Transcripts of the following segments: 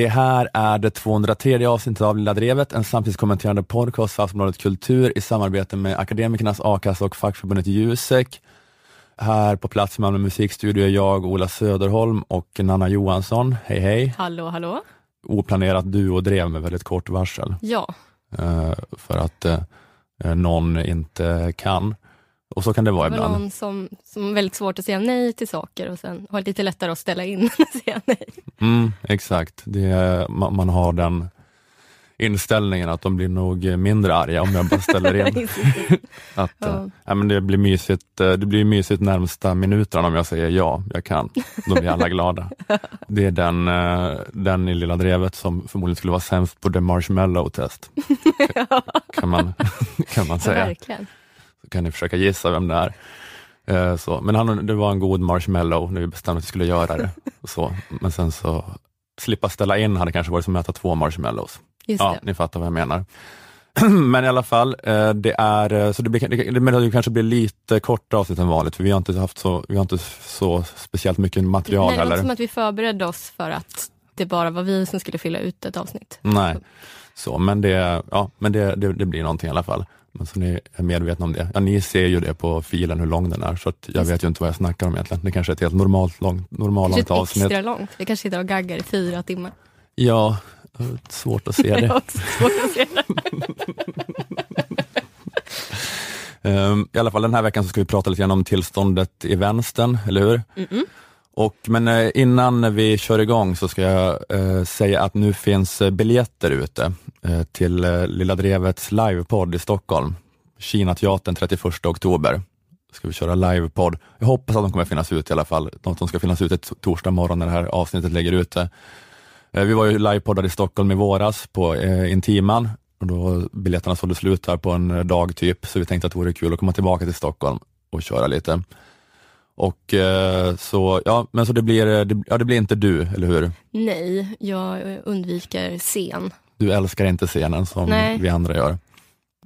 Det här är det 203 avsnittet av Lilla Drevet, en samtidskommenterande podcast för Aftonbladet Kultur i samarbete med Akademikernas a-kassa och fackförbundet Jusek. Här på plats med Malmö musikstudio är jag, Ola Söderholm och Nanna Johansson. Hej hej! Hallå, hallå. Oplanerat duo-drev med väldigt kort varsel. Ja, Eh, för att eh, någon inte kan. Och så kan det vara det var ibland. någon som, som har väldigt svårt att säga nej till saker och sen har lite lättare att ställa in än att säga nej. Mm, exakt, det, är- man, man har den inställningen att de blir nog mindre arga om jag bara ställer in. Att, Ja. ja. ja, men det, blir mysigt, eh, det blir mysigt närmsta minuterna om jag säger ja, jag kan. Då blir alla glada. Det är den, eh, den i Lilla Drevet som förmodligen skulle vara sämst på the marshmallow test. Kan man, kan man Ja, säga. verkligen. Kan ni försöka gissa vem det är. Eh, Så. Men han, det var en god marshmallow när vi bestämde att vi skulle göra det. Så. Men sen så slippa ställa in hade kanske varit som att äta två marshmallows. Just Ja, det. ni fattar vad jag menar. Men i alla fall, eh, det är eh, så det, blir, det, det, det kanske blir lite kortare avsnitt än vanligt, för vi har inte haft så, vi har inte så speciellt mycket material Nej, det heller. inte som att vi förberedde oss för att det bara var vi som skulle fylla ut ett avsnitt. Nej, så, men, det, ja, men det, det, det blir någonting i alla fall. Men så ni är medvetna om det. Ja, ni ser ju det på filen hur lång den är, så jag Just vet ju inte vad jag snackar om egentligen. Det kanske är ett helt normalt långt, ett avsnitt. extra långt. Vi kanske sitter och gaggar i fyra timmar. Ja, svårt att se det. också svårt att se det. I alla fall den här veckan så ska vi prata lite grann om tillståndet i vänstern, eller hur? Mm-mm. Och, men eh, innan vi kör igång så ska jag eh, säga att nu finns eh, biljetter ute eh, till eh, Lilla Drevets livepodd i Stockholm. Kinateatern 31 oktober ska vi köra livepodd. Jag hoppas att de kommer finnas ute i alla fall. De, de ska finnas ute torsdag morgon när det här avsnittet lägger ute. Eh, vi var ju livepoddade i Stockholm i våras på eh, Intiman och då biljetterna sålde slut här på en eh, dag typ, så vi tänkte att det vore kul att komma tillbaka till Stockholm och köra lite. Och eh, så, ja, men så det blir, eh, det, ja, det blir inte du, eller hur? Nej, jag undviker scen. Du älskar inte scenen som Nej. vi andra gör.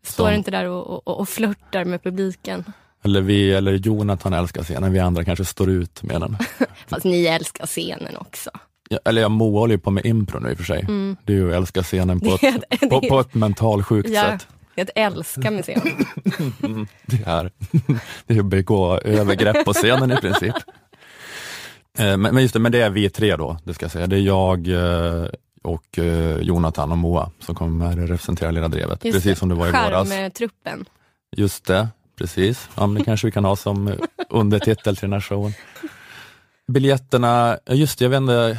Står Som- inte där och, och, och flörtar med publiken. Eller vi, eller Jonathan älskar scenen, vi andra kanske står ut med den. Fast ni älskar scenen också. Ja, eller jag Moa håller ju på med impro nu i och för sig. Mm. Det är ju att älska scenen på ett, på, på ett mentalsjukt Ja. sätt. Det är att älska scen. Mm, det är, det är att begå övergrepp på scenen i princip. Eh, Men, just det, men det är vi tre då, det ska jag säga. Det är jag eh, och eh, Jonathan och Moa som kommer representera Lilla Drevet, precis som det var i våras. Charmtruppen. Just det, precis. Ja, men det kanske vi kan ha som undertitel till den här showen. Biljetterna, just det, jag vet inte,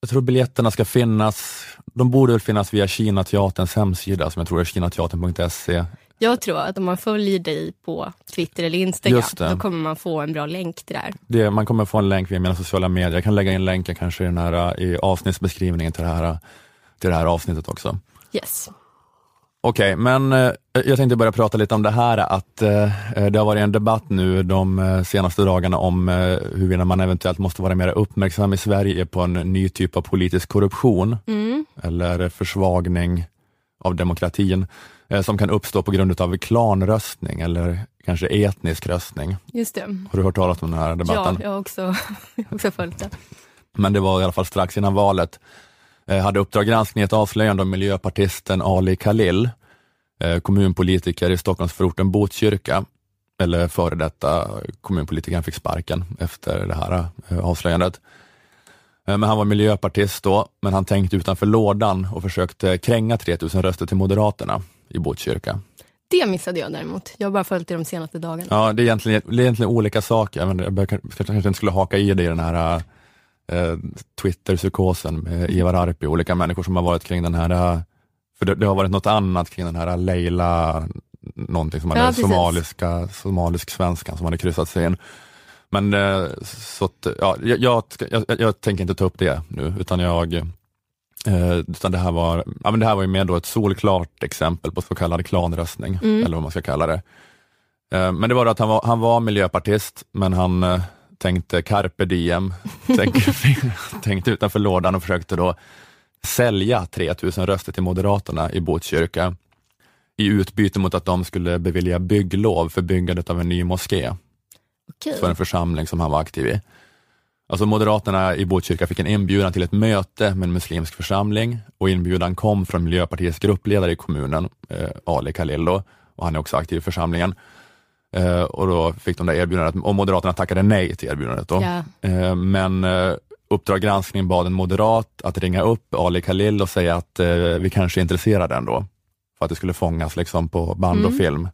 jag tror biljetterna ska finnas, de borde väl finnas via Kinateaterns hemsida som jag tror är kinateatern.se. Jag tror att om man följer dig på Twitter eller Instagram, då kommer man få en bra länk till det här. Man kommer få en länk via mina sociala medier. Jag kan lägga in länken kanske i, den här, i avsnittsbeskrivningen till det här, till det här avsnittet också. Yes. Okej, men eh, jag tänkte börja prata lite om det här att eh, det har varit en debatt nu de eh, senaste dagarna om eh, huruvida man eventuellt måste vara mer uppmärksam i Sverige på en ny typ av politisk korruption Mm. eller försvagning av demokratin eh, som kan uppstå på grund av klanröstning eller kanske etnisk röstning. Just det. Har du hört talas om den här debatten? Ja, jag har också, också följt det. men det var i alla fall strax innan valet, eh, hade Uppdrag granskning ett avslöjande om miljöpartisten Ali Khalil, eh, kommunpolitiker i Stockholmsförorten Botkyrka, eller före detta kommunpolitikern fick sparken efter det här eh, avslöjandet. Eh, Men han var miljöpartist då, men han tänkte utanför lådan och försökte kränga 3000 röster till Moderaterna i Botkyrka. Det missade jag däremot. Jag har bara följt det de senaste dagarna. Ja, det är egentligen, det är egentligen olika saker. Inte, jag kanske inte skulle haka i det i den här eh, Twitter-psykosen med Ivar Arpi och olika människor som har varit kring den här, eh, för det, det har varit något annat kring den här Leila, någonting som hade Ja, somaliska, somalisk svenskan som hade kryssat sig in. Men eh, så att, ja, jag, jag, jag, jag tänker inte ta upp det nu, utan jag eh, utan det här var, ja, men det här var ju mer då ett solklart exempel på så kallad klanröstning, Mm. eller vad man ska kalla det. Eh, Men det var att han var, han var miljöpartist, men han tänkte carpe diem, tänkte, tänkte utanför lådan och försökte då sälja 3000 röster till Moderaterna i Botkyrka i utbyte mot att de skulle bevilja bygglov för byggandet av en ny moské Okej. för en församling som han var aktiv i. Alltså Moderaterna i Botkyrka fick en inbjudan till ett möte med en muslimsk församling och inbjudan kom från Miljöpartiets gruppledare i kommunen, eh, Ali Khalil och han är också aktiv i församlingen. Eh, och då fick de det erbjudandet och Moderaterna tackade nej till erbjudandet. Då. Ja. Eh, men eh, Uppdrag granskning bad en moderat att ringa upp Ali Khalil och säga att eh, vi kanske är intresserade ändå, för att det skulle fångas liksom på band och Mm. film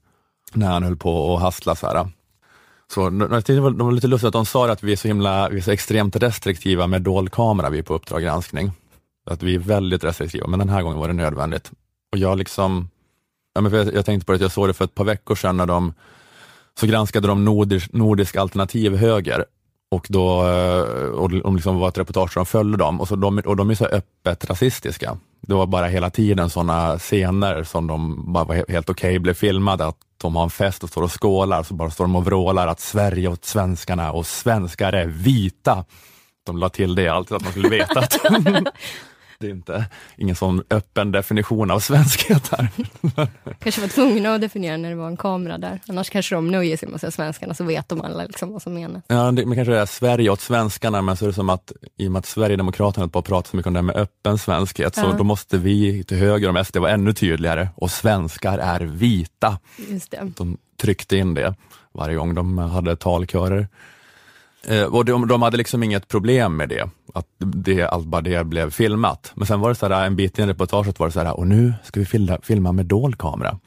när han höll på att hassla. Så här. Så, det var, lite lustigt att de sa att vi är så himla, vi är så extremt restriktiva med dold kamera vi är på Uppdrag granskning. Att vi är väldigt restriktiva, men den här gången var det nödvändigt. Och jag liksom, ja, men jag tänkte på det, jag såg det för ett par veckor sedan när de så granskade de nordisk, nordisk alternativ höger och då eh, och de liksom var ett reportage där de följde dem och, så de, och de är så öppet rasistiska. Det var bara hela tiden sådana scener som de bara var helt okej blev filmade, att de har en fest och står och skålar, så bara står de och vrålar att Sverige åt svenskarna och svenskar är vita. De la till det alltid, att man skulle veta att det är inte ingen sån öppen definition av svenskhet här. Kanske var tvungna att definiera när det var en kamera där. Annars kanske de nöjer sig med att säga svenskarna så vet de alla liksom vad som menas. Ja, det, men kanske det är Sverige åt svenskarna, men så är det som att i och med att Sverigedemokraterna bara pratar så mycket om det här med öppen svenskhet, så Ja. då måste vi till höger om SD vara ännu tydligare och svenskar är vita. Just det. De tryckte in det varje gång de hade talkörer. Eh, och de, de hade liksom inget problem med det, att det, allt bara det blev filmat. Men sen var det så här, en bit in i reportaget var det så här, och nu ska vi filma, filma med dold kamera.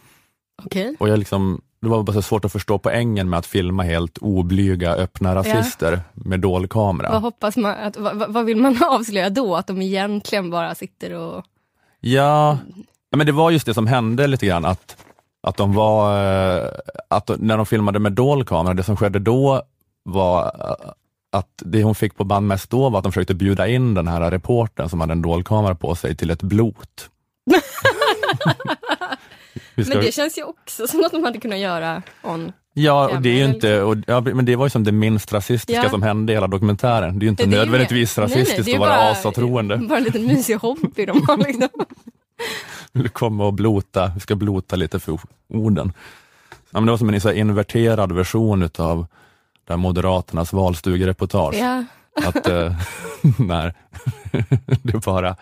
Okej. Och jag liksom, det var bara så svårt att förstå poängen med att filma helt oblyga, öppna rasister med dold kamera. Vad hoppas man, att, vad, vad- vill man avslöja då? Att de egentligen bara sitter och... Ja, ja, men det var just det som hände lite grann, att, att de var, eh, att när de filmade med dold kamera, det som skedde då var att det hon fick på band mest då var att de försökte bjuda in den här reportern som hade en dold kamera på sig till ett blot. Ska- Men det känns ju också som att de hade kunnat göra on. Ja, och det är inte, och, ja, men det var ju som det minst rasistiska Ja. som hände i hela dokumentären. Det är ju inte Det är ju nödvändigtvis mer- nej, nej, rasistiskt det är att vara bara- asatroende. Bara en liten mysig hobby de har liksom. vill komma och blota, vi ska blota lite för orden. Ja, men det var som en så inverterad version utav där Moderaternas valstugereportage. Ja. Att, eh, när det bara,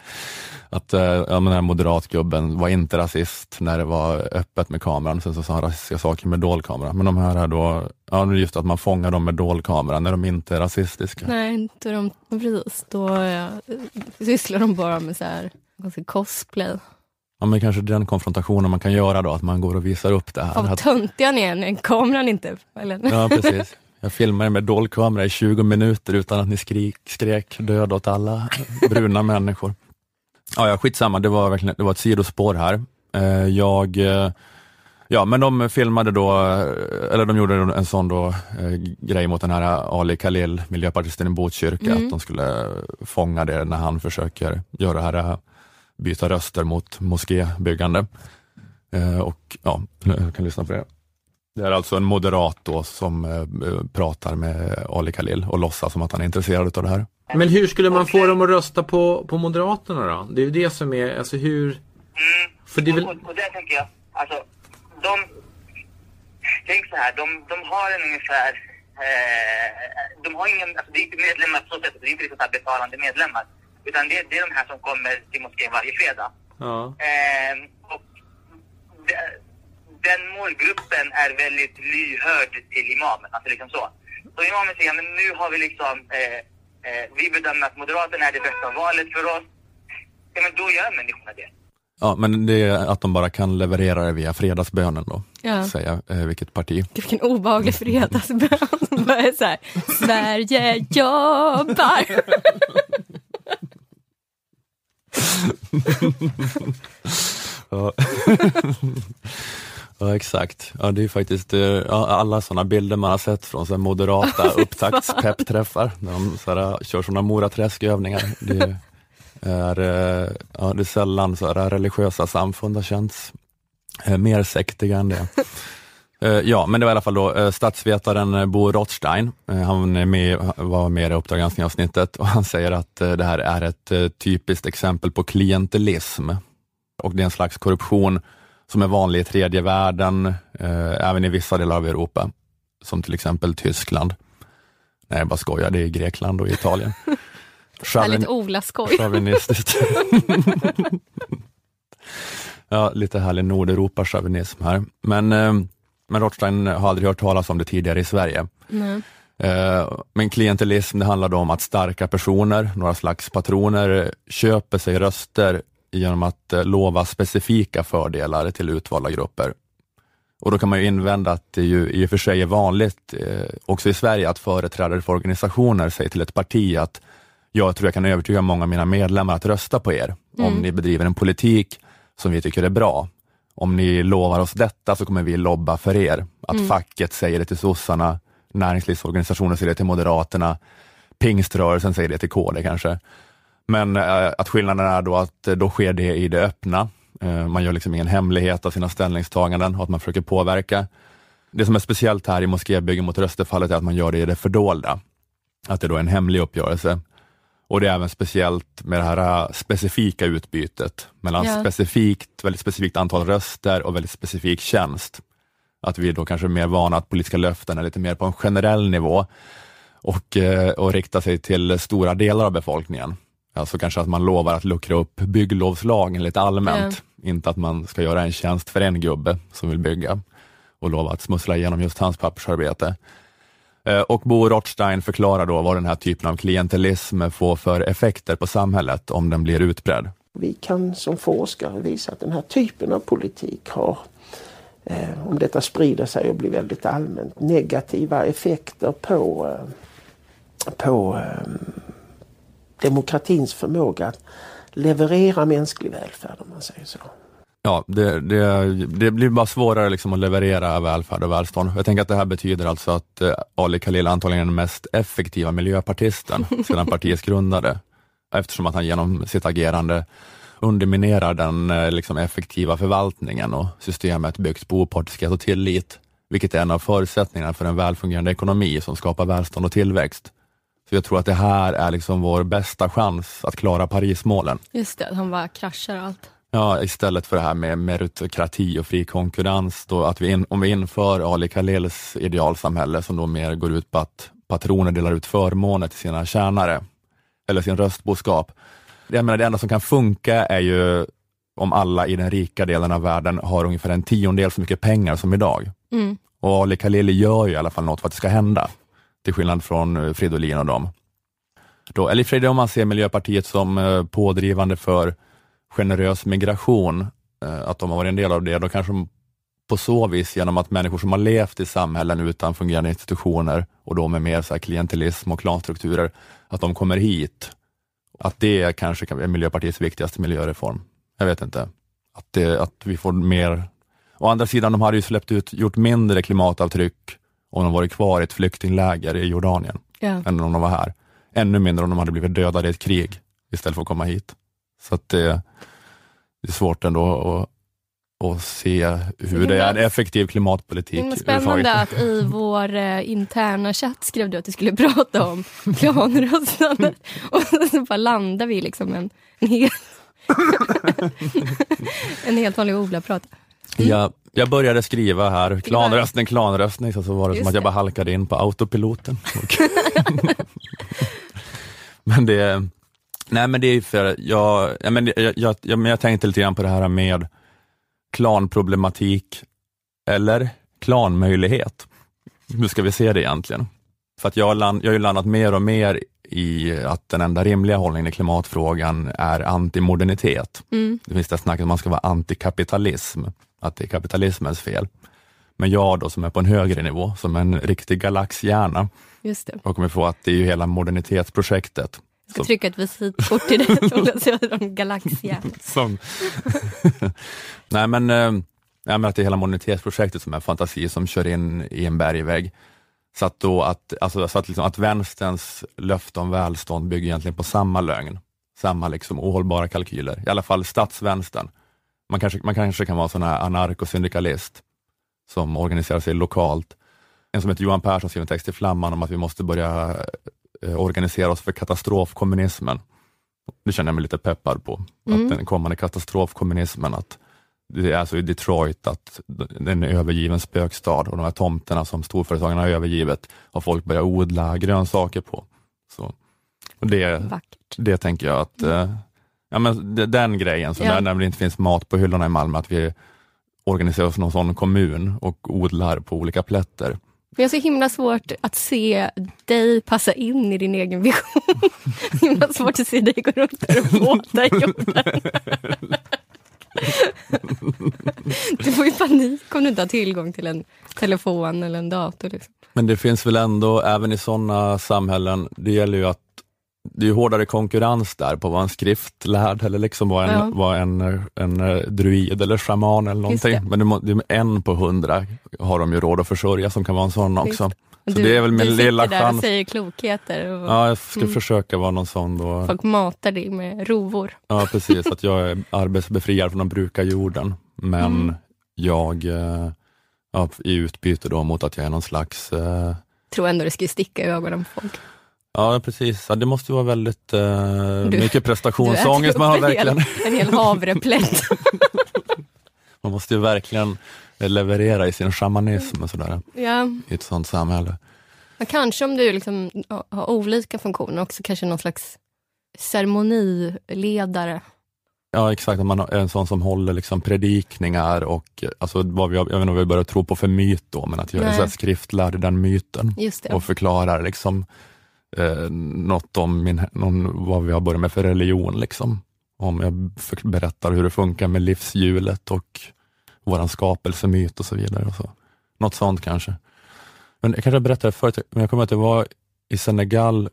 att eh, ja, men den här moderatgubben var inte rasist när det var öppet med kameran, sen så sa han rasistiska saker med dold kamera. Men de här är då, ja just att man fångar dem med dold kamera när de inte är rasistiska. Nej, inte de, precis. Då ja, sysslar de bara med så här, cosplay. Ja, men kanske den konfrontationen man kan göra då, att man går och visar upp det här. Att- töntiga ni är när kameran inte... Eller? Ja, precis. Jag filmade med dold kamera i 20 minuter utan att ni skrik, skrek död åt alla bruna människor. Ja, ja, skitsamma, det var, verkligen, det var ett sidospår här. Eh, Jag, eh, ja men de filmade då, eh, eller de gjorde en sån då, grej mot den här Ali Khalil, miljöpartisten i Botkyrka, Mm. att de skulle fånga det när han försöker göra det här, byta röster mot moskébyggande. Och ja, jag kan lyssna på det. Det är alltså en moderat då som eh, pratar med Ali Khalil och låtsas som att han är intresserad av det här. Men hur skulle man få dem att rösta på, på Moderaterna då? Det är ju det som är, alltså hur... Mm. För det är väl... Och, och där tänker jag, alltså, de... Tänk så här, de, de har en ungefär... Eh, de har ingen, alltså det är inte medlemmar på så sätt, det är inte liksom så här betalande medlemmar. Utan det, det är de här som kommer till moskén varje fredag. Ja. Eh, och de, den målgruppen är väldigt lyhörd till imamen, alltså liksom så. Så imamen säger, men nu har vi liksom, eh, eh, vi bedömer att Moderaterna är det bästa valet för oss. Ja, men då gör människorna det. Ja, men det är att de bara kan leverera det via fredagsbönen då, Ja. säga eh, vilket parti. Vilken obehaglig fredagsbön. Bara så här, Sverige jobbar. Ja. Ja, exakt. Ja, det är faktiskt eh, ja, alla sådana bilder man har sett från så moderata upptaktspeppträffar, när de så här, kör sådana Moraträskövningar. Det är, eh, ja, det är sällan så här, religiösa samfund har känts eh, mer sektiga än det. Eh, Ja, men det var i alla fall då eh, statsvetaren eh, Bo Rothstein. Eh, Han är med, var med i Uppdrag granskning-avsnittet och han säger att eh, det här är ett eh, typiskt exempel på klientelism och det är en slags korruption som är vanlig i tredje världen, eh, även i vissa delar av Europa, som till exempel Tyskland. Nej, jag bara skojar. Det är i Grekland och Italien. Härligt Ola-skoj. Chauvinistiskt. ja, lite härlig Nordeuropa-chauvinism här. Men, eh, men Rothstein har aldrig hört talas om det tidigare i Sverige. Nej. Eh, Men klientelism, det handlar om att starka personer, några slags patroner, köper sig röster genom att eh, lova specifika fördelar till utvalda grupper. Och då kan man ju invända att det ju i och för sig är vanligt, eh, också i Sverige, att företrädare för organisationer säger till ett parti att jag tror jag kan övertyga många av mina medlemmar att rösta på er, om ni bedriver en politik som vi tycker är bra. Om ni lovar oss detta så kommer vi lobba för er. Att facket säger det till sossarna, näringslivsorganisationer säger det till Moderaterna, pingströrelsen säger det till KD kanske. Men eh, att skillnaden är då att eh, då sker det i det öppna. Eh, man gör liksom ingen hemlighet av sina ställningstaganden och att man försöker påverka. Det som är speciellt här i moskébyggen mot röstefallet är att man gör det i det fördolda. Att det då är en hemlig uppgörelse. Och det är även speciellt med det här specifika utbytet mellan Ja. specifikt, väldigt specifikt antal röster och väldigt specifik tjänst. Att vi då kanske är mer vana att politiska löften är lite mer på en generell nivå och, och riktar sig till stora delar av befolkningen. Alltså kanske att man lovar att luckra upp bygglovslagen lite allmänt. Inte att man ska göra en tjänst för en gubbe som vill bygga och lova att smussla igenom just hans pappersarbete. Eh, Och Bo Rothstein förklarar då vad den här typen av klientelism får för effekter på samhället om den blir utbredd. Vi kan som forskare visa att den här typen av politik har, eh, om detta sprider sig och blir väldigt allmänt, negativa effekter på, eh, på eh, demokratins förmåga att leverera mänsklig välfärd om man säger så. Ja, det, det, det blir bara svårare liksom att leverera välfärd och välstånd. Jag tänker att det här betyder alltså att eh, Ali Khalil antagligen är den mest effektiva miljöpartisten sedan partiets grundare. Eftersom att han genom sitt agerande underminerar den eh, liksom, effektiva förvaltningen och systemet byggs på opartiskhet och tillit, vilket är en av förutsättningarna för en välfungerande ekonomi som skapar välstånd och tillväxt. Så jag tror att det här är liksom vår bästa chans att klara Parismålen. Just det, att han bara kraschar allt. Ja, istället för det här med meritokrati och fri konkurrens, då att vi in, om vi inför Ali Khalils idealsamhälle som då mer går ut på att patroner delar ut förmåner till sina tjänare, eller sin röstboskap. Jag menar, det enda som kan funka är ju om alla i den rika delen av världen har ungefär en tiondel så mycket pengar som idag. Mm. Och Ali Khalili gör ju i alla fall något för att det ska hända, till skillnad från eh, Fridolin och dem. Då, eller Fredrik, om man ser Miljöpartiet som eh, pådrivande för generös migration, eh, att de har varit en del av det, då kanske de på så vis genom att människor som har levt i samhällen utan fungerande institutioner och då med mer så här klientelism och klanstrukturer, att de kommer hit. Att det kanske är Miljöpartiets viktigaste miljöreform. Jag vet inte. Att, det, att vi får mer... Å andra sidan, de hade ju släppt ut, gjort mindre klimatavtryck om de varit kvar i ett flyktingläger i Jordanien, Ja. än om de var här. Ännu mindre om de hade blivit dödade i ett krig istället för att komma hit. Så att det, det är svårt ändå att, att se hur det är en effektiv klimatpolitik. Det spännande att i vår eh, interna chatt skrev du att du skulle prata om klanröstande och så bara landar vi liksom en, en, helt, en helt vanlig Ola-prat. Jag, jag började skriva här, klanröstning, klanröstning, så, så var det Just som att jag bara halkade in på autopiloten. Men det, nej men det är för, jag, men jag, jag, jag, men jag tänkte lite grann på det här med klanproblematik eller klanmöjlighet. Hur ska vi se det egentligen? För att jag, har land, jag har ju landat mer och mer i att den enda rimliga hållningen i klimatfrågan är antimodernitet. Mm. Det finns det snack om att man ska vara antikapitalism, att det är kapitalismens fel. Men jag då som är på en högre nivå, som en riktig galaxhjärna, Just det. och kommer få att det är ju hela modernitetsprojektet. Jag ska trycka ett visitkort till dig Ola. Nej men, eh, nej men att det är hela modernitetsprojektet som är fantasi som kör in i en bergvägg. Så att, då att, alltså, så att, liksom, att vänsterns löfte om välstånd bygger egentligen på samma lögn, samma liksom ohållbara kalkyler, i alla fall statsvänstern. Man kanske, man kanske kan vara sån här anarkosyndikalist som organiserar sig lokalt. En som heter Johan Persson skrev en text i Flamman om att vi måste börja eh, organisera oss för katastrofkommunismen. Det känner jag mig lite peppad på. Mm. Att den kommande katastrofkommunismen, att det är alltså i Detroit, att det är en övergiven spökstad och de här tomterna som storföretagen har övergivit har folk börjat odla grönsaker på. Så, och det, Vackert. det tänker jag att, eh, ja, men den grejen, så Ja. när, när det inte finns mat på hyllorna i Malmö, att vi organiserar oss någon sån kommun och odlar på olika plätter. Jag har så himla svårt att se dig passa in i din egen vision. himla svårt att se dig gå runt där och våta jorden. Du får ju panik om du inte har tillgång till en telefon eller en dator. Liksom. Men det finns väl ändå, även i sådana samhällen, det gäller ju att det är hårdare konkurrens där på vad en skriftlärd eller liksom vad en, Ja. vad en, en eh, druid eller shaman eller någonting. Men det, må- det är en på hundra har de ju råd att försörja som kan vara en sån Just också. Så det är väl min du sitter lilla där chans. och säger klokheter och Ja, jag ska Mm. försöka vara någon sån då. folk matar dig med rovor. Ja, precis. Att jag är arbetsbefriad från att bruka jorden. Men Mm. jag, eh, ja, i utbyte då mot att jag är någon slags eh, Tror ändå det skulle sticka i ögonen på folk. Ja, precis. Ja, det måste ju vara väldigt eh, Du- mycket prestationsångest man har upp en hel- verkligen. En hel havreplätt. Man måste ju verkligen leverera i sin shamanism och sådär ja. i ett sånt samhälle. Men kanske om du liksom har olika funktioner också, kanske någon slags ceremoniledare. Ja, exakt. Man är en sån som håller liksom predikningar och eh, alltså, vad vi, jag vet inte vad vi börjar tro på för myt då, men att jag är Nej. så här skriftlärd den myten och förklarar liksom eh, något om min, någon, vad vi har börjat med för religion. Liksom. Om jag berättar hur det funkar med livshjulet och våran skapelsemyt och så vidare. Och så. Något sånt kanske. Men jag kanske berättade förut, men jag kommer att det var i Senegal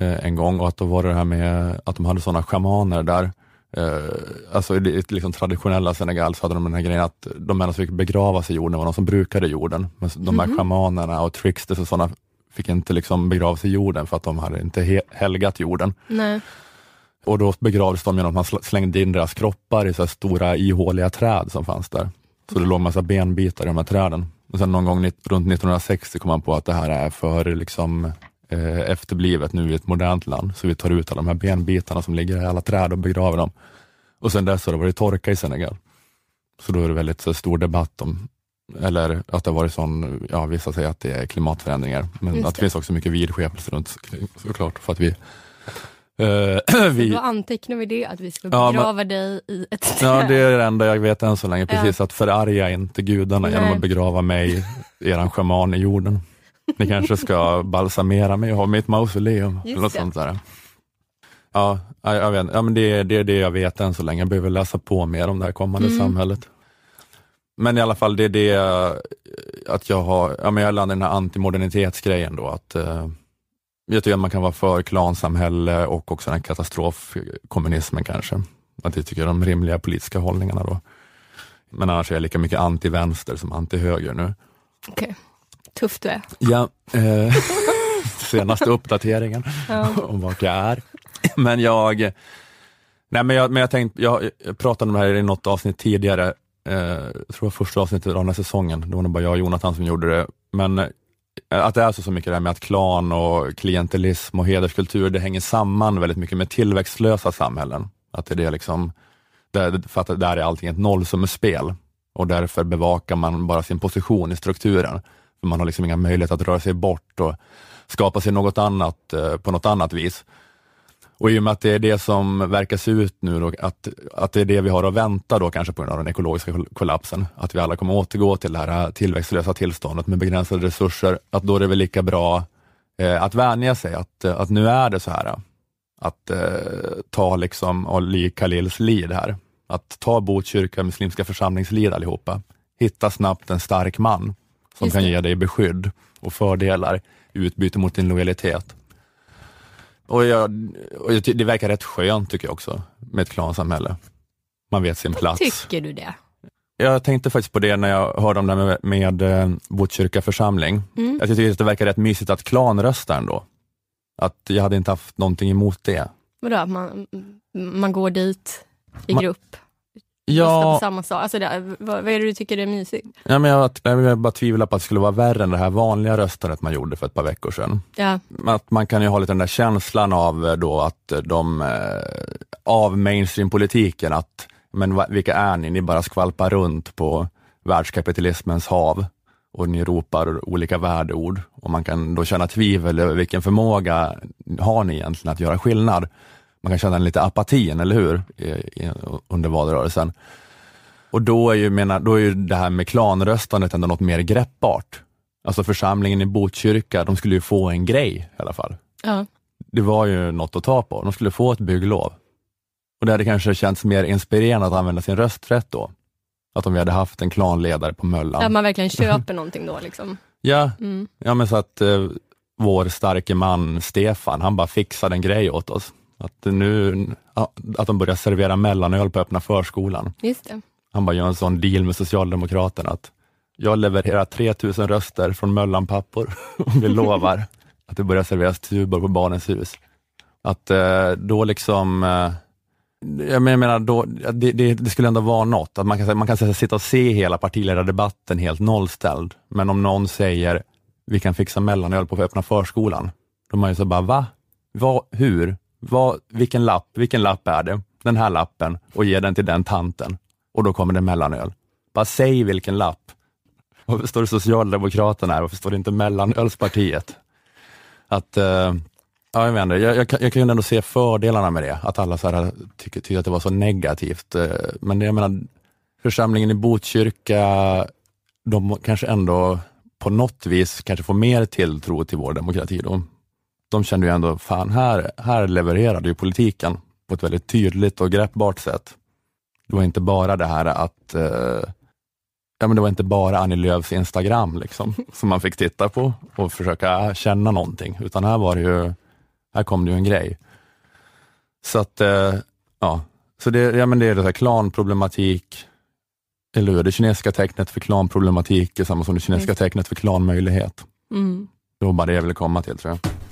eh, en gång och att då var det här med att de hade sådana shamaner där. Eh, alltså i det liksom traditionella Senegal så hade de den här grejen att de enda som fick begravas i jorden var de som brukade jorden. Men de här Mhm. shamanerna och tricksters och sådana fick inte liksom begravas i jorden för att de hade inte he- helgat jorden. Nej. Och då begravdes de genom att man sl- slängde in deras kroppar i så stora ihåliga träd som fanns där. Så det låg massa benbitar i de här träden. Och sen någon gång runt 1960 kom man på att det här är för liksom, eh, efterblivet nu i ett modernt land. Så vi tar ut alla de här benbitarna som ligger i alla träd och begraver dem. Och sen dess har det varit torka i Senegal. Så då är det väldigt så, stor debatt om, eller att det har varit sån, ja vissa säger att det är klimatförändringar, men Just att det finns också mycket vidskepelse runt såklart för att vi eh, vi, Då antecknar vi det, att vi ska Ja, men- begrava dig i ett träd. Ja, det är det enda jag vet än så länge. Precis, att förarga inte gudarna genom Nej. att begrava mig, eran shaman i jorden. Ni kanske ska balsamera mig och ha mitt mausoleum. Just eller något det. sånt där. Ja, jag, jag vet, ja men det, är- det är det jag vet än så länge. Jag behöver läsa på mer om det här kommande Mm. samhället. Men i alla fall, det är det att jag har, ja men jag landar i den här antimodernitetsgrejen då. Att, eh, jag tycker att man kan vara för klansamhälle och också den här katastrofkommunismen kanske. Att jag tycker de rimliga politiska hållningarna då. Men annars är jag lika mycket anti-vänster som anti-höger nu. Okej. Tufft du är. Ja, eh, senaste uppdateringen Ja. om vart jag är. Men jag, nej men jag, men jag tänkte, jag, jag pratade om det här i något avsnitt tidigare, eh, jag tror det var första avsnittet av den här säsongen, det var nog bara jag och Jonathan som gjorde det. Men eh, att det är så, så mycket det här med att klan och klientelism och hederskultur, det hänger samman väldigt mycket med tillväxtlösa samhällen. Att det är det liksom, där, för att där är allting ett nollsummespel och därför bevakar man bara sin position i strukturen. För man har liksom inga möjligheter att röra sig bort och skapa sig något annat eh, på något annat vis. Och i och med att det är det som verkar se ut nu, då, att, att det är det vi har att vänta då kanske på grund av den ekologiska koll- kollapsen, att vi alla kommer återgå till det här tillväxtlösa tillståndet med begränsade resurser, att då är det väl lika bra eh, att vänja sig, att, eh, att nu är det så här. Att eh, ta liksom Ali Khalils lid här, att ta Botkyrka muslimska församlingslid allihopa, hitta snabbt en stark man som kan ge dig beskydd och fördelar i utbyte mot din lojalitet. Och, jag, och jag, det verkar rätt skönt tycker jag också, med ett klansamhälle. Man vet sin plats. Tycker du det? Jag tänkte faktiskt på det när jag hörde om det här med, med eh, Botkyrka församling. Mm. Jag tycker att det verkar rätt mysigt att klanrösta ändå. Att jag hade inte haft någonting emot det. Vadå, att man, man går dit i Man- grupp? Ja, på samma sak? Alltså det, vad, vad är det du tycker är mysigt? ja men jag, jag bara tvivlar på att det skulle vara värre än det här vanliga röstandet man gjorde för ett par veckor sedan. Ja, Att man kan ju ha lite den där känslan av eh, då att de, eh, av mainstream-politiken, att men vilka är ni? Ni bara skvalpar runt på världskapitalismens hav och ni ropar olika värdeord och man kan då känna tvivel över vilken förmåga har ni egentligen att göra skillnad. Man kan känna lite apatin, eller hur, I, i, under valrörelsen. Och då är, ju, menar, då är ju det här med klanröstandet ändå något mer greppbart. Alltså församlingen i Botkyrka, de skulle ju få en grej i alla fall. Ja. Det var ju något att ta på. De skulle få ett bygglov. Och det hade kanske känts mer inspirerande att använda sin rösträtt då. Att om vi hade haft en klanledare på Möllan. Att man verkligen köper någonting då. Liksom. Ja, Mm. ja men så att eh, vår starke man Stefan, han bara fixade en grej åt oss. Att, nu, att de börjar servera mellanöl på öppna förskolan. Just det. Han bara gör en sån deal med Socialdemokraterna att jag levererar 3000 röster från Möllanpappor om vi lovar att det börjar serveras tubor på Barnens hus. Att eh, då liksom, eh, jag menar, då, det, det, det skulle ändå vara något, att man kan, man kan sitta och se hela partiledardebatten helt nollställd, men om någon säger vi kan fixa mellanöl på öppna förskolan, då är man ju så bara, va? va hur? Vad, vilken lapp? Vilken lapp är det? Den här lappen och ge den till den tanten och då kommer det mellanöl. Bara säg vilken lapp. Varför står det Socialdemokraterna här? Varför står det inte Mellanölspartiet? Att, eh, ja, jag, menar, jag, jag, jag, kan- ju ändå se fördelarna med det, att alla så här tycker, tycker att det var så negativt. Eh, men det, jag menar, församlingen i Botkyrka, de kanske ändå på något vis kanske får mer tilltro till vår demokrati. Då. De kände ju ändå, fan här, här levererade ju politiken på ett väldigt tydligt och greppbart sätt. Det var inte bara det här att eh, ja, men det var inte bara Annie Lööfs Instagram liksom, som man fick titta på och försöka känna någonting, utan här var det ju, här kom det ju en grej. Så att, eh, ja, så det, ja, men det är det här klanproblematik, eller hur? Det kinesiska tecknet för klanproblematik är samma som det kinesiska tecknet för klanmöjlighet. Mm. Det var bara det jag ville komma till tror jag.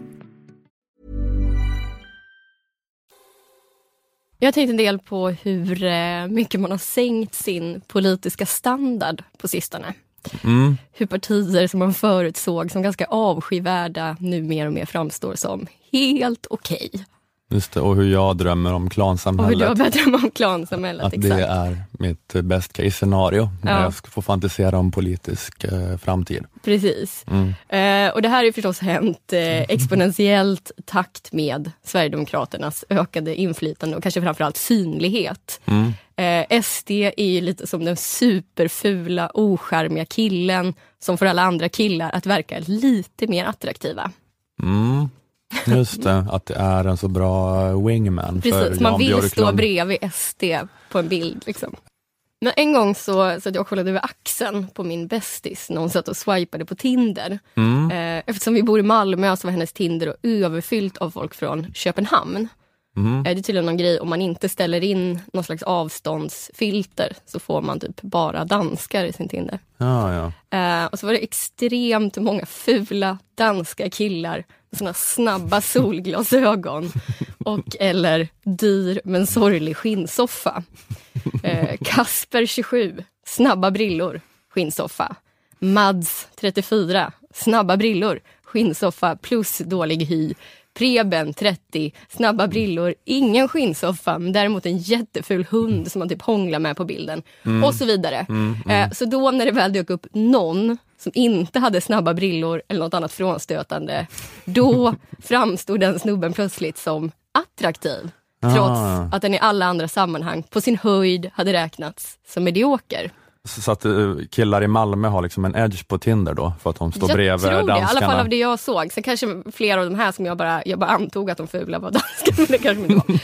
Jag har tänkt en del på hur eh, mycket man har sänkt sin politiska standard på sistone. Mm. Hur partier som man förut såg som ganska avskyvärda nu mer och mer framstår som helt okej. Just det, och hur jag drömmer om Och hur klansamhället. du börjat drömma om klansamhället. Att exakt. det är mitt best case scenario, när Ja. jag ska få fantisera om politisk eh, framtid. Precis. Mm. Eh, och det här har förstås hänt eh, exponentiellt takt med Sverigedemokraternas ökade inflytande och kanske framförallt synlighet. Mm. Eh, SD är ju lite som den superfula, ocharmiga killen som får alla andra killar att verka lite mer attraktiva. Mm. Just det, att det är en så bra wingman för Precis, man Jan vill stå Björklund. bredvid SD på en bild. Liksom. Men en gång så, så att jag kollade över axeln på min bästis när hon satt och swipade på Tinder. Mm. Eh, eftersom vi bor i Malmö så var hennes Tinder överfyllt av folk från Köpenhamn. Mm. Eh, det är tydligen någon grej, om man inte ställer in någon slags avståndsfilter så får man typ bara danskar i sin Tinder. Ja, ja. Eh, och så var det extremt många fula danska killar såna snabba solglasögon och eller dyr men sorglig skinnsoffa. Eh, Kasper 27, snabba brillor, skinnsoffa. Mads 34, snabba brillor, skinnsoffa plus dålig hy. Preben 30, snabba brillor, ingen skinnsoffa men däremot en jätteful hund som man typ hånglar med på bilden. Och så vidare. Eh, så då när det väl dök upp någon som inte hade snabba brillor eller något annat frånstötande, då framstod den snubben plötsligt som attraktiv. Trots Ah. att den i alla andra sammanhang på sin höjd hade räknats som medioker. Så att eh, killar i Malmö har liksom en edge på Tinder då, för att de står jag bredvid tror det, i danskarna? alla fall av det jag såg. Sen kanske flera av de här som jag bara, jag bara antog att de fula var danskar, men det kanske inte var.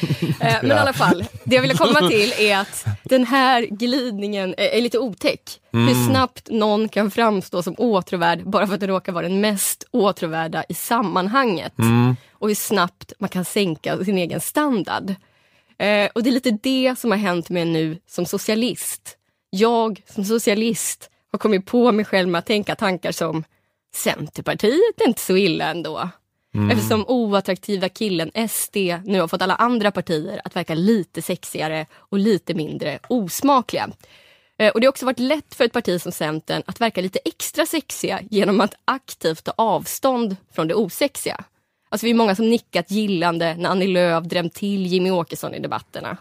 Eh, men i alla fall, det jag ville komma till är att Den här glidningen är, lite otäck. Hur snabbt någon kan framstå som åtråvärd bara för att det råkar vara den mest åtråvärda i sammanhanget. Och hur snabbt man kan sänka sin egen standard. Eh, och det är lite det som har hänt mig nu som socialist. Jag som socialist har kommit på mig själv med att tänka tankar som Centerpartiet är inte så illa ändå. Eftersom oattraktiva killen SD nu har fått alla andra partier att verka lite sexigare och lite mindre osmakliga. Eh, Och det har också varit lätt för ett parti som Centern att verka lite extra sexiga genom att aktivt ta avstånd från det osexiga. Alltså vi är många som nickat gillande när Annie Lööf drämt till Jimmy Åkesson i debatterna.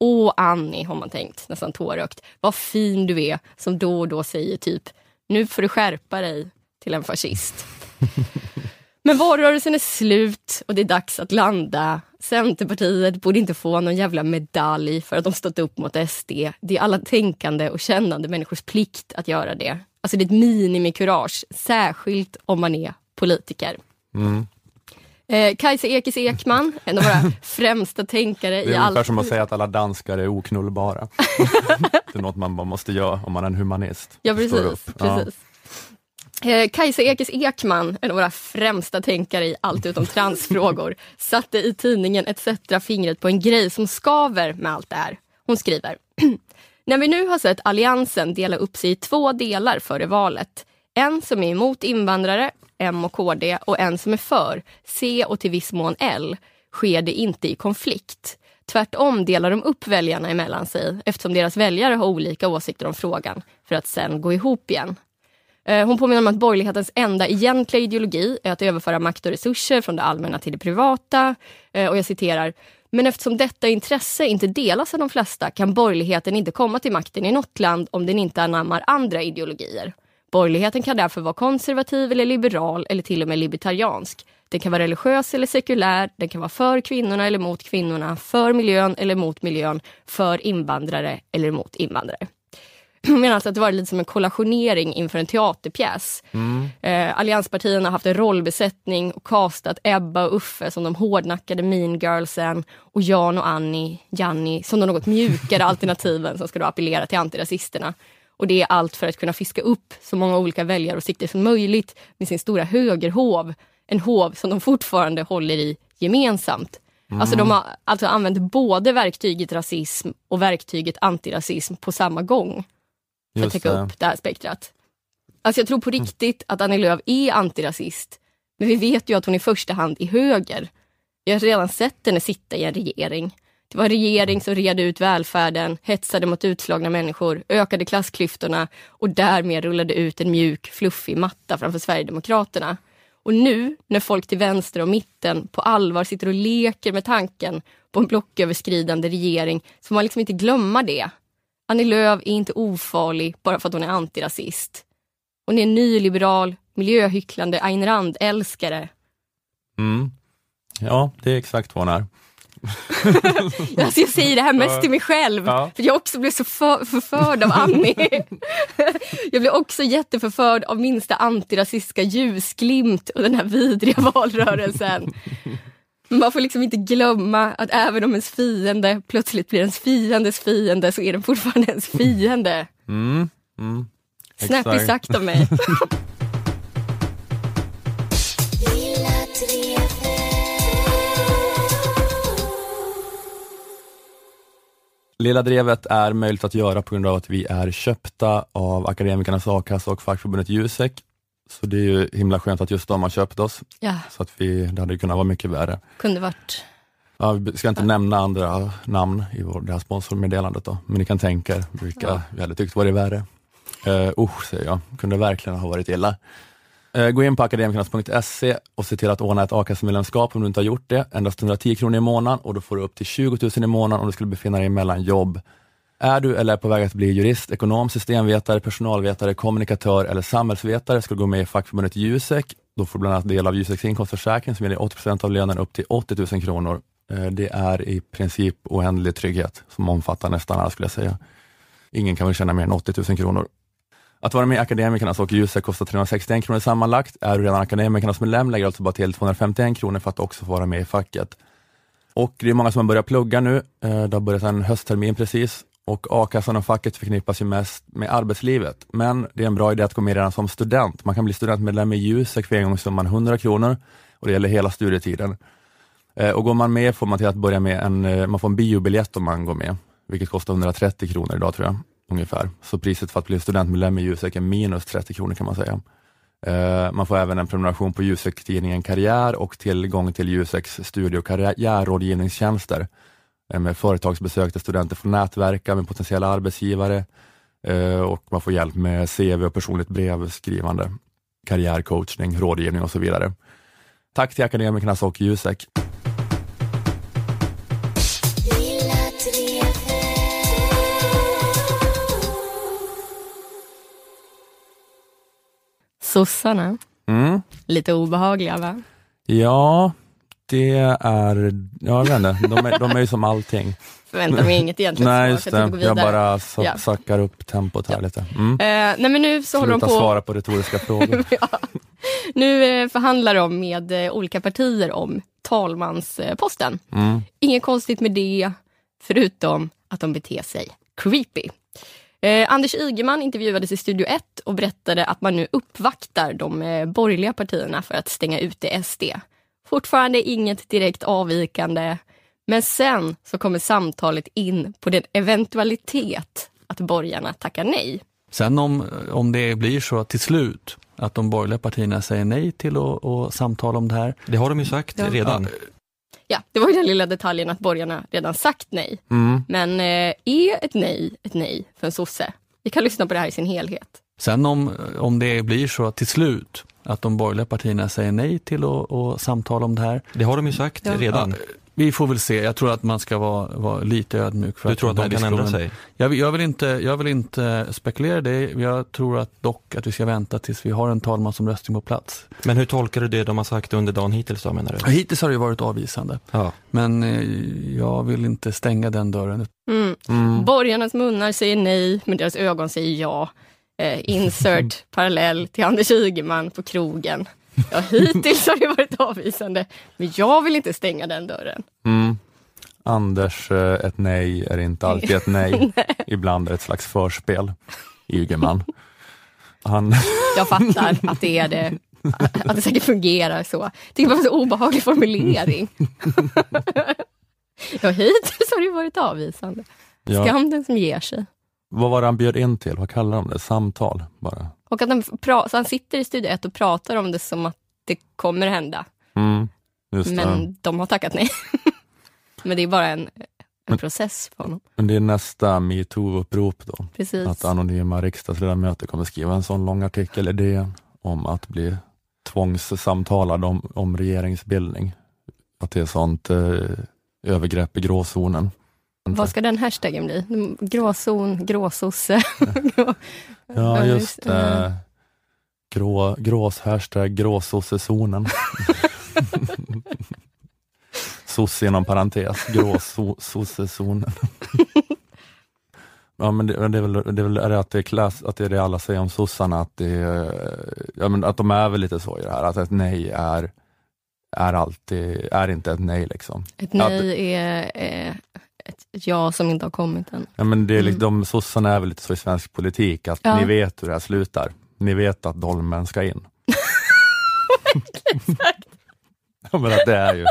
Åh Annie, har man tänkt, nästan tårögt. Vad fin du är, som då och då säger typ, nu får du skärpa dig till en fascist. Men valrörelsen är slut och det är dags att landa. Centerpartiet borde inte få någon jävla medalj för att de stått upp mot SD. Det är alla tänkande och kännande människors plikt att göra det. Alltså det är ett minimikurage, särskilt om man är politiker. Eh, Kajsa Ekis Ekman, en av våra främsta tänkare Det i är all... ungefär som att säga att alla danskar är oknullbara. det är något man bara måste göra om man är en humanist. Ja, precis. Ja. precis. Eh, Kajsa Ekis Ekman, en av våra främsta tänkare i allt utom transfrågor, satte i tidningen ETC fingret på en grej som skaver med allt det här. Hon skriver När vi nu har sett Alliansen dela upp sig i två delar före valet. En som är emot invandrare, M och KD, och en som är för, C och till viss mån L, sker det inte i konflikt. Tvärtom delar de upp väljarna emellan sig eftersom deras väljare har olika åsikter om frågan för att sen gå ihop igen. Eh, hon påminner om att borgerlighetens enda egentliga ideologi är att överföra makt och resurser från det allmänna till det privata. Eh, och jag citerar. Men eftersom detta intresse inte delas av de flesta kan borgerligheten inte komma till makten i något land om den inte anammar andra ideologier. Borgerligheten kan därför vara konservativ eller liberal eller till och med libertariansk. Den kan vara religiös eller sekulär, den kan vara för kvinnorna eller mot kvinnorna, för miljön eller mot miljön, för invandrare eller mot invandrare. Jag menar alltså att det var lite som en kollationering inför en teaterpjäs. Eh, allianspartierna har haft en rollbesättning och castat Ebba och Uffe som de hårdnackade mean girlsen och Jan och Annie, Janni som de något mjukare alternativen som ska då appellera till antirasisterna. Och det är allt för att kunna fiska upp så många olika väljaråsikter som möjligt med sin stora högerhov. En hov som de fortfarande håller i gemensamt. Alltså de har alltså använt både verktyget rasism och verktyget antirasism på samma gång för att täcka det. upp det här spektrat. Alltså jag tror på riktigt att Annie Lööf är antirasist. Men vi vet ju att hon i första hand är höger. Vi har redan sett henne sitta i en regering. Det var en regering som red ut välfärden, hetsade mot utslagna människor, ökade klassklyftorna och därmed rullade ut en mjuk, fluffig matta framför Sverigedemokraterna. Och nu, när folk till vänster och mitten på allvar sitter och leker med tanken på en blocköverskridande regering, så får man liksom inte glömma det. Annie Lööf är inte ofarlig bara för att hon är antirasist. Hon är en nyliberal, miljöhycklande Ayn Rand-älskare. Mm. Ja, det är exakt vad hon är. Alltså jag säger det här mest till mig själv, Ja. för jag också blev så för, förförd av Annie. jag blev också jätteförförd av minsta antirasistiska ljusglimt och den här vidriga valrörelsen. Man får liksom inte glömma att även om ens fiende plötsligt blir ens fiendes fiende så är den fortfarande ens fiende. Mm. Mm. Snappy sagt av mig. Lilla Drevet är möjligt att göra på grund av att vi är köpta av Akademikernas a-kassa och fackförbundet Jusek. Så det är ju himla skönt att just de har köpt oss. Ja, Så att vi, det hade kunnat vara mycket värre. kunde varit. Ja, vi ska inte nämna andra namn i vår, det här sponsormeddelandet då, men ni kan tänka er vilka Ja. vi hade tyckt varit värre. Uh, usch, säger jag. Kunde verkligen ha varit illa. Eh, gå in på akademikernas.se och se till att ordna ett a-kassemedlemskap om du inte har gjort det. Endast 110 kronor i månaden och då får du upp till 20 000 i månaden om du skulle befinna dig mellan jobb. Är du eller är på väg att bli jurist, ekonom, systemvetare, personalvetare, kommunikatör eller samhällsvetare ska du gå med i fackförbundet Jusek. Då får du bland annat del av Juseks inkomstförsäkring som ger 80 av lönen upp till 80 000 kronor. Eh, det är i princip oändlig trygghet som omfattar nästan alla skulle jag säga. Ingen kan väl tjäna mer än 80 000 kronor. Att vara med i Akademikernas och Jusek kostar 361 kronor sammanlagt. Är du redan Akademikernas medlem lägger du alltså bara till 251 kronor för att också få vara med i facket. Och det är många som har börjat plugga nu. Eh, det har börjat en hösttermin precis och a-kassan och facket förknippas ju mest med arbetslivet. Men det är en bra idé att gå med redan som student. Man kan bli studentmedlem i Jusek för engångssumman 100 kronor och det gäller hela studietiden. Eh, och går man med får man till att börja med en, eh, man får en biobiljett om man går med, vilket kostar 130 kronor idag tror jag, ungefär. Så priset för att bli studentmedlem i Jusek är minus 30 kronor kan man säga. Eh, man får även en prenumeration på Jusek-tidningen Karriär och tillgång till Juseks studie och karriärrådgivningstjänster eh, med företagsbesök där studenter får nätverka med potentiella arbetsgivare eh, och man får hjälp med CV och personligt brevskrivande, karriärcoachning, rådgivning och så vidare. Tack till akademikernas och Jusek. Sossarna. Mm. Lite obehagliga va? Ja, det är, jag vet inte, de är, de är ju som allting. Förväntar mig inget egentligen Nej, just jag det. Jag vidare. bara sa, Ja. sackar upp tempot här lite. Mm. Eh, nej men nu så håller de på svara på retoriska frågor. ja. Nu eh, förhandlar de med eh, olika partier om talmansposten. Mm. Inget konstigt med det, förutom att de beter sig creepy. Eh, Anders Ygeman intervjuades i Studio 1 och berättade att man nu uppvaktar de eh, borgerliga partierna för att stänga ute SD. Fortfarande inget direkt avvikande, men sen så kommer samtalet in på den eventualitet att borgarna tackar nej. Sen om, om det blir så till slut att de borgerliga partierna säger nej till att, att samtala om det här. Det har de ju sagt Ja. redan. Ja, det var ju den lilla detaljen att borgarna redan sagt nej. Mm. Men eh, är ett nej ett nej för en sosse? Vi kan lyssna på det här i sin helhet. Sen om, om det blir så till slut att de borgerliga partierna säger nej till att, att samtala om det här. Det har de ju sagt Ja. redan. Vi får väl se. Jag tror att man ska vara, vara lite ödmjuk. För Du tror att de kan ändra sig? Jag, vill- jag, vill inte, jag vill inte spekulera i det. Jag tror att dock att vi ska vänta tills vi har en talmansomröstning på plats. Men hur tolkar du det de har sagt under dagen hittills då menar du? Hittills har det ju varit avvisande. Ja. Men eh, jag vill inte stänga den dörren. Mm. Mm. Borgarnas munnar säger nej, men deras ögon säger ja. Eh, insert parallell till Anders Ygeman på krogen. Ja, hittills har det varit avvisande, men jag vill inte stänga den dörren. Mm. Anders, eh, ett nej är inte alltid ett nej. Ibland är det ett slags förspel. Ygeman. Han, Jag fattar att det är det, att det säkert fungerar så. Jag tycker bara det var en så obehaglig formulering. Ja, hittills har det varit avvisande. ja, Skam den som ger sig. vad var det han bjöd in till? Vad kallar de det? Samtal bara? Och att han, pra- han sitter i Studio 1 och pratar om det som att det kommer hända. Mm. Men de har tackat nej. Men det är bara en, en Men- process för honom. Men det är nästa metoo-upprop då. Precis. Att anonyma riksdagsledamöter kommer skriva en sån lång artikel i DN om att bli tvångssamtalad om, om regeringsbildning. Att det är sånt eh, övergrepp i gråzonen. Vad ska den hashtaggen bli? Gråzon, gråsosse. Ja, just eh, det. Grå, grås hashtag gråsossezonen. Sosse inom parentes, gråsossezonen. Ja men det, det är väl, det är väl är det att, det är klass, att det är det alla säger om sossarna, att, det är, ja, men att de är väl lite så i det här, att ett nej är, är alltid, är inte ett nej liksom. Ett nej är eh, ett, ett ja som inte har kommit än. Ja, men det är Mm. liksom, de sossarna är väl lite så i svensk politik, att Ja. ni vet hur det här slutar. Ni vet att dolmen ska in. ja, men att det är ju,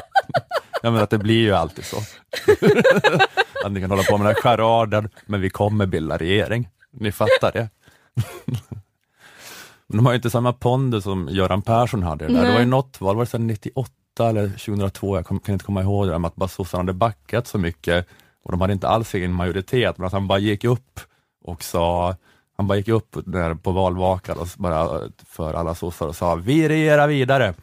ja, men att det blir ju alltid så. att ni kan hålla på med den här charaden, men vi kommer bilda regering. Ni fattar det. De har ju inte samma pondus som Göran Persson hade. Det, där. det var ju något val, var det sen 98 eller 2002, jag kan inte komma ihåg det, med att bara sossarna hade backat så mycket och de hade inte alls egen majoritet, men att han bara gick upp och sa, han bara gick upp där på valvakan och bara för alla sossar och sa vi regerar vidare.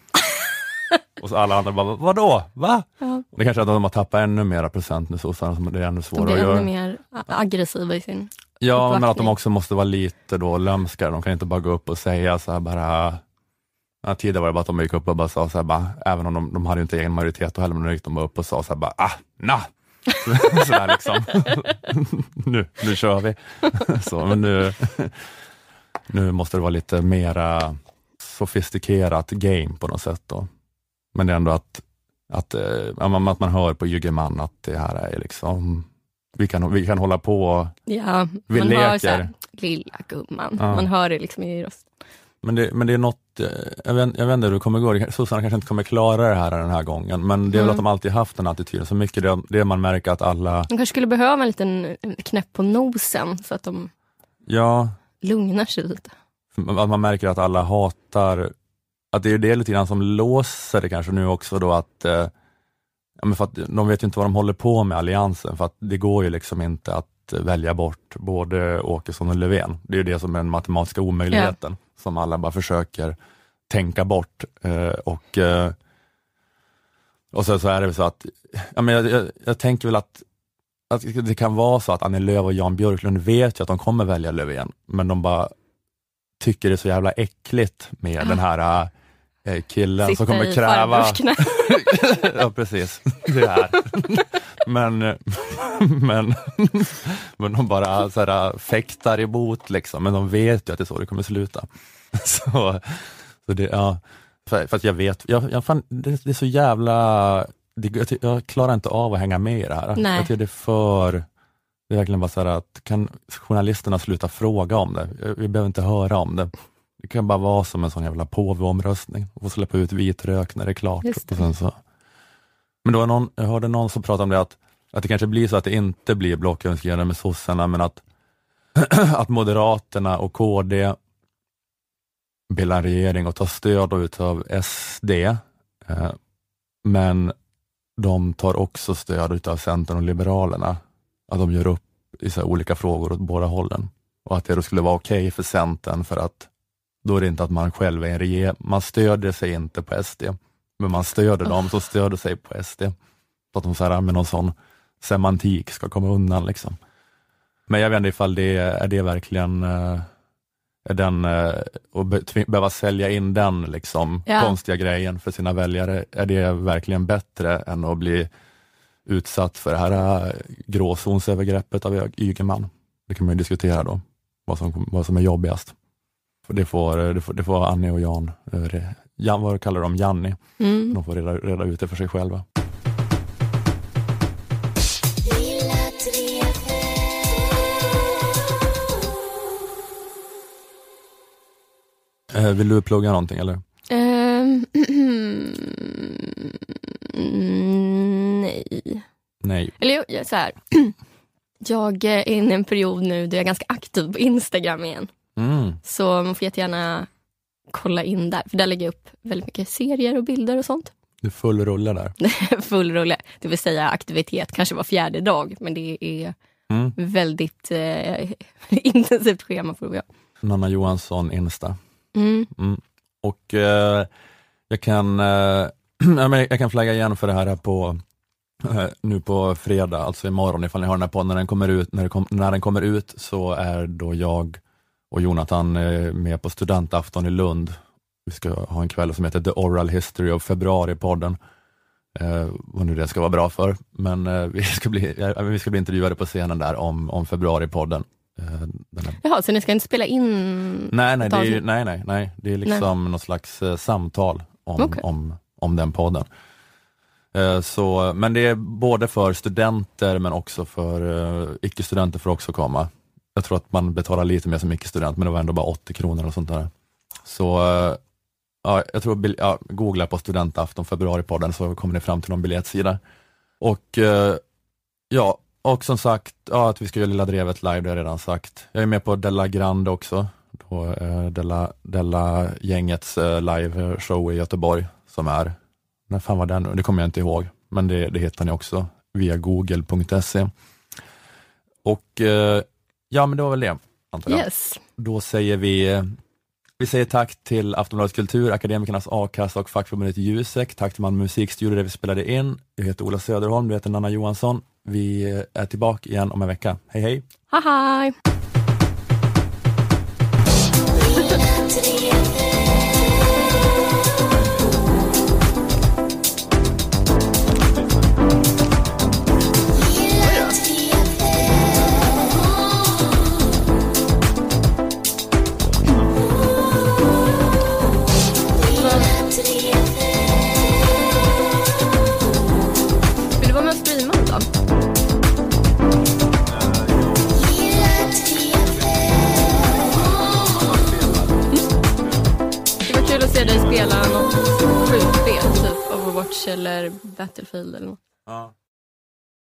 och så alla andra bara, vadå, va? Ja. Det kanske är att de har tappat ännu mera procent nu sossarna, som det är ännu De svårare blir att ännu göra. mer a- aggressiva i sin... Ja, men att de också måste vara lite då lömska. De kan inte bara gå upp och säga så här bara, ja, tidigare var det bara att de gick upp och bara sa så här bara, även om de, de hade inte egen majoritet då heller, men då gick de upp och sa så här bara, ah, na! så där liksom. nu, nu kör vi. så, men nu, nu måste det vara lite mera sofistikerat game på något sätt då. Men det är ändå att, att, eh, att man hör på Ygeman att det här är liksom vi kan, vi kan hålla på Ja, Vi man leker. hör så här, lilla gumman. Ja. Man hör det liksom i rösten. Men det, men det är något, jag vet, jag vet inte hur det kommer gå, sossarna kanske inte kommer klara det här den här gången, men det är väl Mm. att de alltid haft den attityden, så mycket det, det man märker att alla, De kanske skulle behöva en liten knäpp på nosen så att de ja, lugnar sig lite. att man märker att alla hatar, att det är det lite grann som låser det kanske nu också då att, eh, för att de vet ju inte vad de håller på med Alliansen, för att det går ju liksom inte att välja bort både Åkesson och Löfven. Det är ju det som är den matematiska omöjligheten, som alla bara försöker tänka bort. Eh, och eh, och så, så är det så att, ja, men jag, jag, jag tänker väl att att det kan vara så att Annie Lööf och Jan Björklund vet ju att de kommer välja Löfven, men de bara tycker det är så jävla äckligt med den här äh, killen som Sitta kommer i kräva... ja, precis. Det är. Men, men, men de bara så här, fäktar emot, liksom. men de vet ju att det är så det kommer sluta. Så, så det, ja, för, för att jag vet, jag, jag fan, det, det är så jävla, det, jag, klarar inte av att hänga med i det här. Nej. Jag tycker det är för, det är verkligen bara så här att, kan journalisterna sluta fråga om det? Vi behöver inte höra om det. Det kan bara vara som en sån jävla påveomröstning, och få släppa ut vitrök när det är klart. Och sen så. Men då någon, jag hörde någon som pratade om det, att, att det kanske blir så att det inte blir blocköverskridande med sossarna, men att, att Moderaterna och KD bildar regering och tar stöd utav SD, eh, men de tar också stöd utav Centern och Liberalerna. Att de gör upp i så här olika frågor åt båda hållen. Och att det då skulle vara okej för Centern för att då är det inte att man själv är en regering, man stödjer sig inte på SD, men man stöder dem som stöder sig på SD. Så att de så här, med någon sån semantik ska komma undan. Liksom. Men jag vet inte ifall det är det verkligen eh, är den, eh, och be, tving- behöva sälja in den liksom, Ja. konstiga grejen för sina väljare, är det verkligen bättre än att bli utsatt för det här eh, gråzonsövergreppet av Ygeman? Det kan man ju diskutera då, vad som, vad som är jobbigast. För det, får, eh, det, får, det får Annie och Jan, eh, Jan vad kallar de, Janni, Mm. de får reda, reda ut det för sig själva. Eh, vill du plugga någonting eller? Ehm, nej. Nej. Eller jag- så här. Jag är inne i en period nu där jag är ganska aktiv på Instagram igen. Mm. Så man får jättegärna kolla in där. För där lägger jag upp väldigt mycket serier och bilder och sånt. Du full rulle där. Full rulle. Det vill säga aktivitet kanske var fjärde dag. Men det är Mm. väldigt eh, intensivt schema får ha. Nanna Johansson Insta. Mm. Mm. Och eh, jag kan eh, jag kan flagga igen för det här på eh, nu på fredag, alltså imorgon ifall ni har den här podden, när den kommer ut, när, kom, när den kommer ut så är då jag och Jonathan eh, med på studentafton i Lund. Vi ska ha en kväll som heter The Oral History of Februari-podden. Eh, vad nu det ska vara bra för, men eh, vi, ska bli, ja, vi ska bli intervjuade på scenen där om, om Februari-podden. Eh, här Jaha, så ni ska inte spela in? Nej, nej, det är, ju- nej, nej, nej, det är liksom något slags eh, samtal om, Okej. om, om den podden. Eh, så, men det är både för studenter men också för eh, icke-studenter får också komma. Jag tror att man betalar lite mer som icke-student men det var ändå bara 80 kronor och sånt där. Så eh, ja, jag tror, ja, googla på studentafton februaripodden så kommer ni fram till någon biljettsida. Och eh, ja, och som sagt, ja, att vi ska göra Lilla Drevet live, det har jag redan sagt. Jag är med på Della Grande också, då, eh, Della, Della gängets eh, live show i Göteborg som är, när fan var den nu? Det kommer jag inte ihåg, men det, det hittar ni också via google.se. Och eh, ja, men det var väl det, antar jag. Yes. Då säger vi vi säger tack till Aftonbladet Kultur, Akademikernas A-kassa och fackförbundet Jusek. Tack till Malmö musikstudio där vi spelade in. Jag heter Ola Söderholm, du heter Nanna Johansson. Vi är tillbaka igen om en vecka. Hej hej! Ha, hej! Overwatch eller Battlefield eller något. Ja.